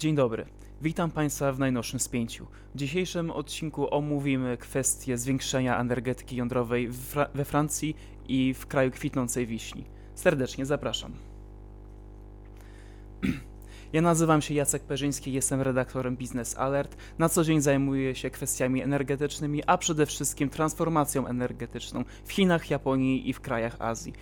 Dzień dobry. Witam Państwa w najnowszym spięciu. W dzisiejszym odcinku omówimy kwestię zwiększenia energetyki jądrowej Fra we Francji i w kraju kwitnącej wiśni. Serdecznie zapraszam. Ja nazywam się Jacek Perzyński, jestem redaktorem Business Alert. Na co dzień zajmuję się kwestiami energetycznymi, a przede wszystkim transformacją energetyczną w Chinach, Japonii i w krajach Azji.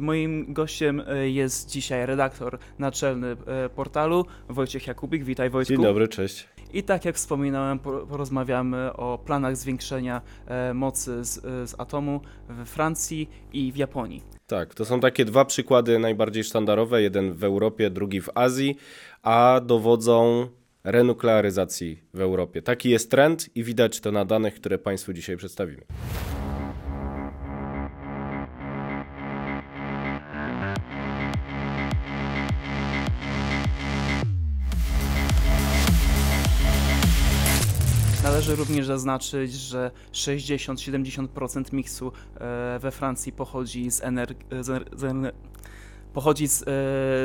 Moim gościem e, jest dzisiaj redaktor naczelny e, portalu Wojciech Jakubik. Witaj Wojtku. Dzień dobry, cześć. I tak jak wspominałem, porozmawiamy o planach zwiększenia e, mocy z, z atomu we Francji i w Japonii. Tak, to są takie dwa przykłady najbardziej sztandarowe, jeden w Europie, drugi w Azji, a dowodzą renuklearyzacji w Europie. Taki jest trend i widać to na danych, które Państwu dzisiaj przedstawimy. Należy również zaznaczyć, że 60-70% miksu e, we Francji pochodzi z, energii pochodzi z, e,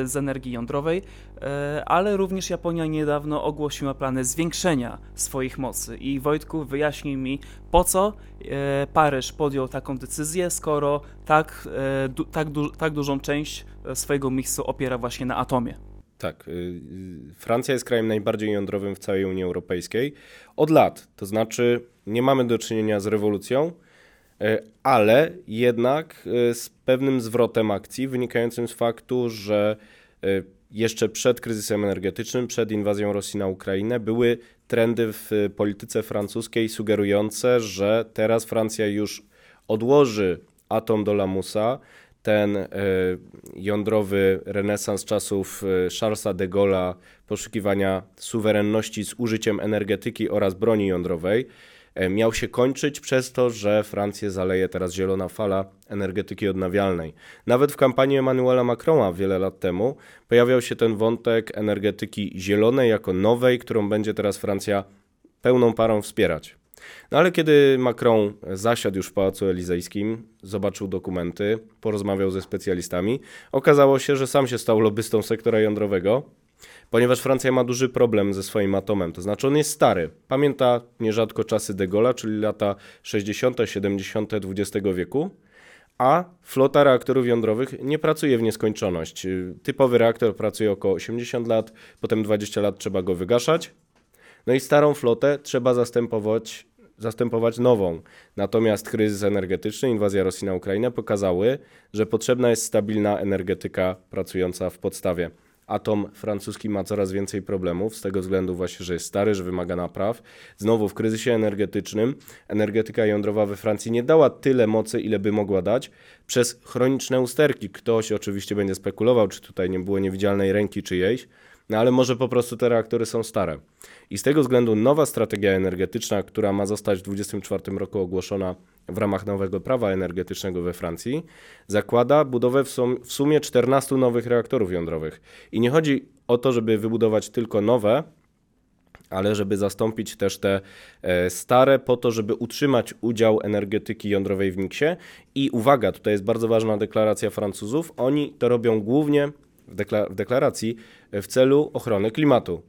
z, energii jądrowej, e, ale również Japonia niedawno ogłosiła plany zwiększenia swoich mocy. I Wojtku, wyjaśnij mi, po co Paryż podjął taką decyzję, skoro tak, tak, du tak dużą część swojego miksu opiera właśnie na atomie. Tak. Y, y, Francja jest krajem najbardziej jądrowym w całej Unii Europejskiej od lat. To znaczy, nie mamy do czynienia z rewolucją, y, ale jednak z pewnym zwrotem akcji wynikającym z faktu, że jeszcze przed kryzysem energetycznym, przed inwazją Rosji na Ukrainę, były trendy w polityce francuskiej sugerujące, że teraz Francja już odłoży atom do lamusa, ten e, jądrowy renesans czasów e, Charlesa de Gaulle'a, poszukiwania suwerenności z użyciem energetyki oraz broni jądrowej, e, miał się kończyć przez to, że Francję zaleje teraz zielona fala energetyki odnawialnej. Nawet w kampanii Emmanuela Macrona wiele lat temu pojawiał się ten wątek energetyki zielonej jako nowej, którą będzie teraz Francja pełną parą wspierać. No ale kiedy Macron zasiadł już w Pałacu Elizejskim, zobaczył dokumenty, porozmawiał ze specjalistami, okazało się, że sam się stał lobbystą sektora jądrowego, ponieważ Francja ma duży problem ze swoim atomem. To znaczy on jest stary. Pamięta nierzadko czasy de Gaulle'a, czyli lata 60., 70. XX wieku, a flota reaktorów jądrowych nie pracuje w nieskończoność. Typowy reaktor pracuje około 80 lat, potem 20 lat trzeba go wygaszać. No i starą flotę trzeba zastępować zastępować nową. Natomiast kryzys energetyczny, inwazja Rosji na Ukrainę pokazały, że potrzebna jest stabilna energetyka pracująca w podstawie. Atom francuski ma coraz więcej problemów z tego względu właśnie, że jest stary, że wymaga napraw. Znowu w kryzysie energetycznym energetyka jądrowa we Francji nie dała tyle mocy, ile by mogła dać przez chroniczne usterki. Ktoś oczywiście będzie spekulował, czy tutaj nie było niewidzialnej ręki czyjejś, no ale może po prostu te reaktory są stare. I z tego względu nowa strategia energetyczna, która ma zostać w 2024 roku ogłoszona w ramach nowego prawa energetycznego we Francji, zakłada budowę w, sum w sumie 14 nowych reaktorów jądrowych. I nie chodzi o to, żeby wybudować tylko nowe, ale żeby zastąpić też te e, stare, po to, żeby utrzymać udział energetyki jądrowej w miksie. I uwaga, tutaj jest bardzo ważna deklaracja Francuzów. Oni to robią głównie w, dekla w deklaracji w celu ochrony klimatu.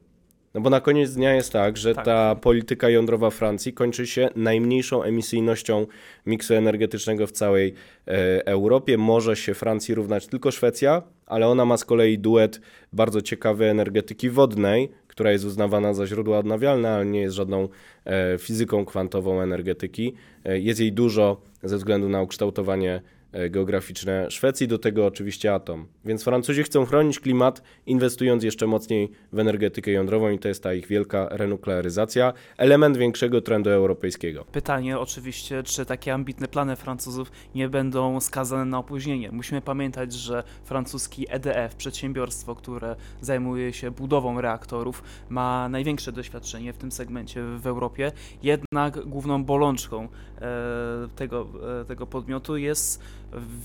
No bo na koniec dnia jest tak, że tak. ta polityka jądrowa Francji kończy się najmniejszą emisyjnością miksu energetycznego w całej e, Europie. Może się Francji równać tylko Szwecja, ale ona ma z kolei duet bardzo ciekawej energetyki wodnej, która jest uznawana za źródło odnawialne, ale nie jest żadną e, fizyką kwantową energetyki. E, jest jej dużo ze względu na ukształtowanie E, geograficzne Szwecji, do tego oczywiście atom. Więc Francuzi chcą chronić klimat, inwestując jeszcze mocniej w energetykę jądrową i to jest ta ich wielka renuklearyzacja, element większego trendu europejskiego. Pytanie oczywiście, czy takie ambitne plany Francuzów nie będą skazane na opóźnienie. Musimy pamiętać, że francuski EDF, przedsiębiorstwo, które zajmuje się budową reaktorów, ma największe doświadczenie w tym segmencie w Europie, jednak główną bolączką e, tego, e, tego podmiotu jest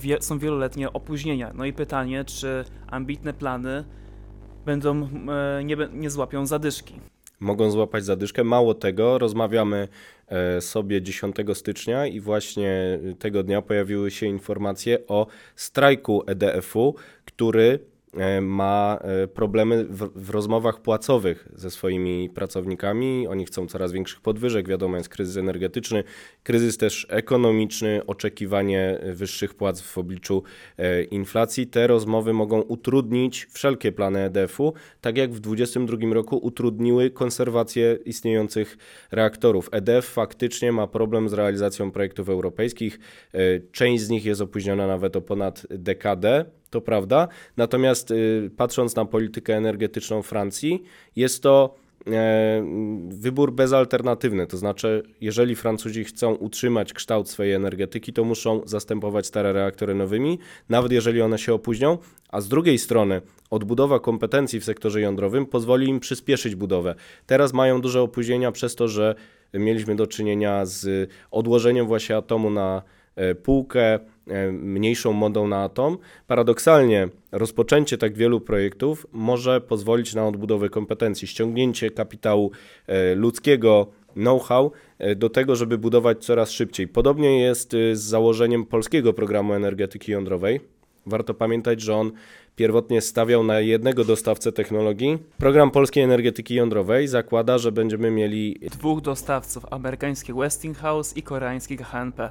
wie, są wieloletnie opóźnienia. No i pytanie, czy ambitne plany będą, e, nie, nie złapią zadyszki. Mogą złapać zadyszkę. Mało tego, rozmawiamy e, sobie 10 stycznia i właśnie tego dnia pojawiły się informacje o strajku EDF-u, który ma e, problemy w, w, rozmowach płacowych ze swoimi pracownikami. Oni chcą coraz większych podwyżek. Wiadomo, jest kryzys energetyczny, kryzys też ekonomiczny, oczekiwanie wyższych płac w obliczu e, inflacji. Te rozmowy mogą utrudnić wszelkie plany EDF-u, tak jak w 2022 roku utrudniły konserwację istniejących reaktorów. EDF faktycznie ma problem z realizacją projektów europejskich. Część z nich jest opóźniona nawet o ponad dekadę to prawda. Natomiast y, patrząc na politykę energetyczną Francji, jest to e, wybór bezalternatywny. To znaczy, jeżeli Francuzi chcą utrzymać kształt swojej energetyki, to muszą zastępować stare reaktory nowymi, nawet jeżeli one się opóźnią. A z drugiej strony, odbudowa kompetencji w sektorze jądrowym pozwoli im przyspieszyć budowę. Teraz mają duże opóźnienia przez to, że mieliśmy do czynienia z odłożeniem właśnie atomu na e, półkę mniejszą modą na atom. Paradoksalnie rozpoczęcie tak wielu projektów może pozwolić na odbudowę kompetencji, ściągnięcie kapitału e, ludzkiego, know-how e, do tego, żeby budować coraz szybciej. Podobnie jest z założeniem polskiego programu energetyki jądrowej. Warto pamiętać, że on pierwotnie stawiał na jednego dostawcę technologii. Program polskiej energetyki jądrowej zakłada, że będziemy mieli dwóch dostawców, amerykański Westinghouse i koreański HNP.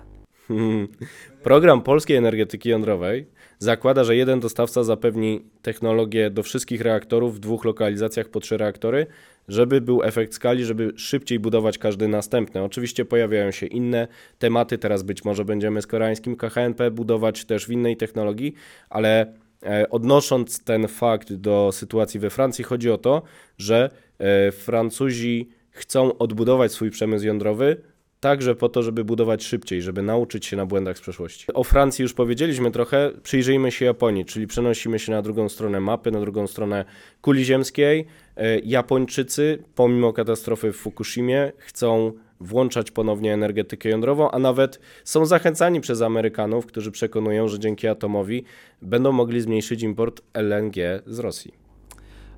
Program polskiej energetyki jądrowej zakłada, że jeden dostawca zapewni technologię do wszystkich reaktorów w dwóch lokalizacjach po trzy reaktory, żeby był efekt skali, żeby szybciej budować każdy następny. Oczywiście pojawiają się inne tematy, teraz być może będziemy z koreańskim KHNP budować też w innej technologii, ale e, odnosząc ten fakt do sytuacji we Francji, chodzi o to, że e, Francuzi chcą odbudować swój przemysł jądrowy, także po to, żeby budować szybciej, żeby nauczyć się na błędach z przeszłości. O Francji już powiedzieliśmy trochę, przyjrzyjmy się Japonii, czyli przenosimy się na drugą stronę mapy, na drugą stronę kuli ziemskiej. E, Japończycy, pomimo katastrofy w Fukushimie, chcą włączać ponownie energetykę jądrową, a nawet są zachęcani przez Amerykanów, którzy przekonują, że dzięki atomowi będą mogli zmniejszyć import LNG z Rosji.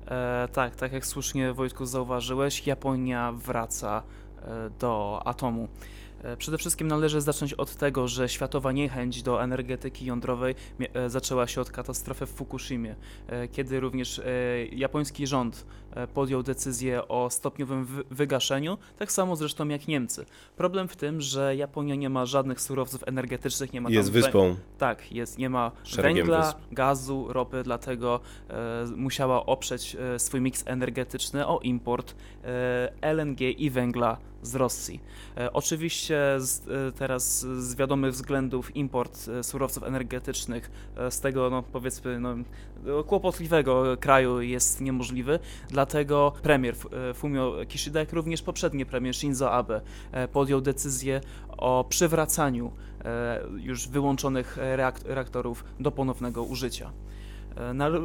E, tak, tak jak słusznie Wojtku zauważyłeś, Japonia wraca do atomu. E, przede wszystkim należy zacząć od tego, że światowa niechęć do energetyki jądrowej e, zaczęła się od katastrofy w Fukushimie, kiedy również japoński rząd podjął decyzję o stopniowym wygaszeniu, tak samo zresztą jak Niemcy. Problem w tym, że Japonia nie ma żadnych surowców energetycznych, nie ma Jest wyspą. Tak, jest, nie ma Szeregiem węgla, wysp. gazu, ropy, dlatego musiała oprzeć swój miks energetyczny o import LNG i węgla z Rosji. E, oczywiście z, e, teraz z wiadomych względów import e, surowców energetycznych z tego, no, powiedzmy, no, kłopotliwego kraju jest niemożliwy, dlatego premier Fumio Kishida, jak również poprzedni premier Shinzo Abe podjął decyzję o przywracaniu już wyłączonych reaktorów do ponownego użycia.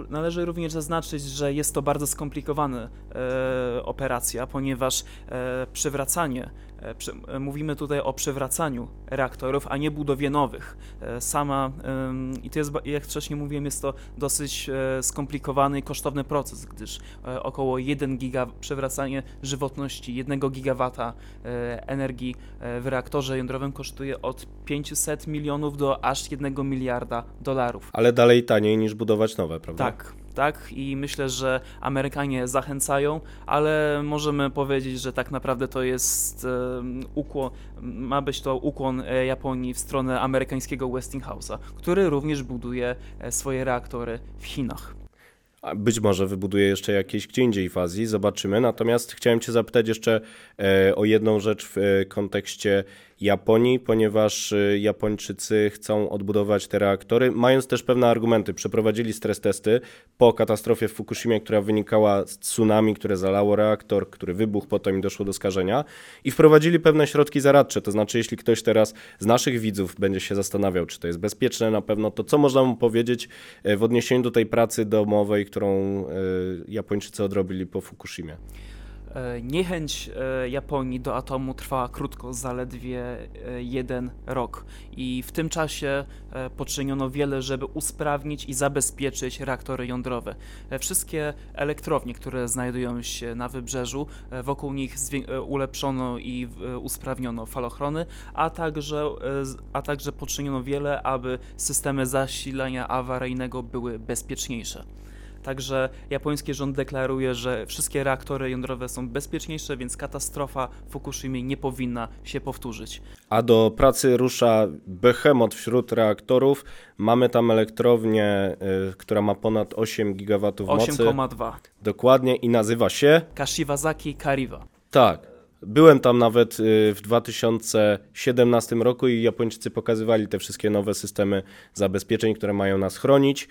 Należy również zaznaczyć, że jest to bardzo skomplikowana e, operacja, ponieważ e, przywracanie E, e, mówimy tutaj o przywracaniu reaktorów, a nie budowie nowych. E, sama, i to jest, jak wcześniej mówiłem, jest to dosyć skomplikowany i kosztowny proces, gdyż około 1 giga, przywracanie żywotności 1 gigawata energii w reaktorze jądrowym kosztuje od 500 milionów do aż 1 miliarda dolarów. Ale dalej taniej niż budować nowe, prawda? Tak, tak? I myślę, że Amerykanie zachęcają, ale możemy powiedzieć, że tak naprawdę to jest ukłon, ma być to ukłon e, Japonii w stronę amerykańskiego Westinghouse'a, który również buduje e, swoje reaktory w Chinach. Być może wybuduje jeszcze jakieś gdzie indziej w Azji, zobaczymy. Natomiast chciałem Cię zapytać jeszcze e, o jedną rzecz w kontekście Japonii, ponieważ y, Japończycy chcą odbudować te reaktory, mając też pewne argumenty. Przeprowadzili stres testy po katastrofie w Fukushimie, która wynikała z tsunami, które zalało reaktor, który wybuchł, potem i doszło do skażenia i wprowadzili pewne środki zaradcze. To znaczy, jeśli ktoś teraz z naszych widzów będzie się zastanawiał, czy to jest bezpieczne na pewno, to co można mu powiedzieć e, w odniesieniu do tej pracy domowej, którą e, Japończycy odrobili po Fukushimie? E, niechęć e, Japonii do atomu trwała krótko, zaledwie e, jeden rok. I w tym czasie poczyniono wiele, żeby usprawnić i zabezpieczyć reaktory jądrowe. Wszystkie elektrownie, które znajdują się na wybrzeżu, wokół nich ulepszono i usprawniono falochrony, a także, a także poczyniono wiele, aby systemy zasilania awaryjnego były bezpieczniejsze. Także japoński rząd deklaruje, że wszystkie reaktory jądrowe są bezpieczniejsze, więc katastrofa w Fukushimie nie powinna się powtórzyć. A do pracy rusza behemoth wśród reaktorów. Mamy tam elektrownię, y, która ma ponad 8 gigawatów mocy. 8,2. Dokładnie i nazywa się Kashiwazaki Kariwa. Tak. Byłem tam nawet y, w 2017 roku i Japończycy pokazywali te wszystkie nowe systemy zabezpieczeń, które mają nas chronić.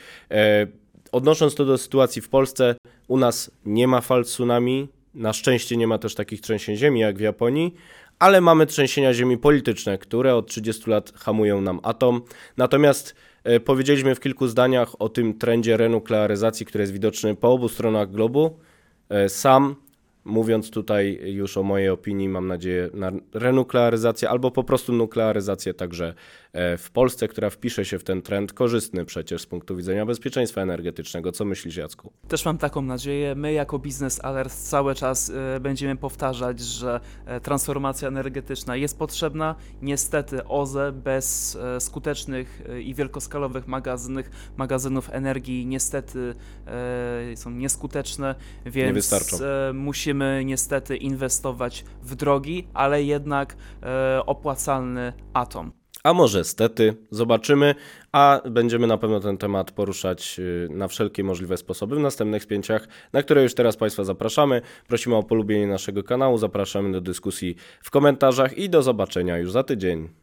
Odnosząc to do sytuacji w Polsce, u nas nie ma fal tsunami. Na szczęście nie ma też takich trzęsień ziemi jak w Japonii, ale mamy trzęsienia ziemi polityczne, które od 30 lat hamują nam atom. Natomiast e, powiedzieliśmy w kilku zdaniach o tym trendzie renuklearyzacji, który jest widoczny po obu stronach globu. E, Sam, mówiąc tutaj już o mojej opinii, mam nadzieję na renuklearyzację albo po prostu nuklearyzację także w Polsce, która wpisze się w ten trend korzystny przecież z punktu widzenia bezpieczeństwa energetycznego. Co myślisz, Jacku? Też mam taką nadzieję. My jako Business Alert cały czas e, będziemy powtarzać, że e, transformacja energetyczna jest potrzebna. Niestety OZE bez e, skutecznych e, i wielkoskalowych magazynów, magazynów energii niestety e, są nieskuteczne, więc wystarczą. e, musimy niestety inwestować w drogi, ale jednak e, opłacalny atom. A może stety, zobaczymy, a będziemy na pewno ten temat poruszać y, na wszelkie możliwe sposoby w następnych spięciach, na które już teraz Państwa zapraszamy. Prosimy o polubienie naszego kanału, zapraszamy do dyskusji w komentarzach i do zobaczenia już za tydzień.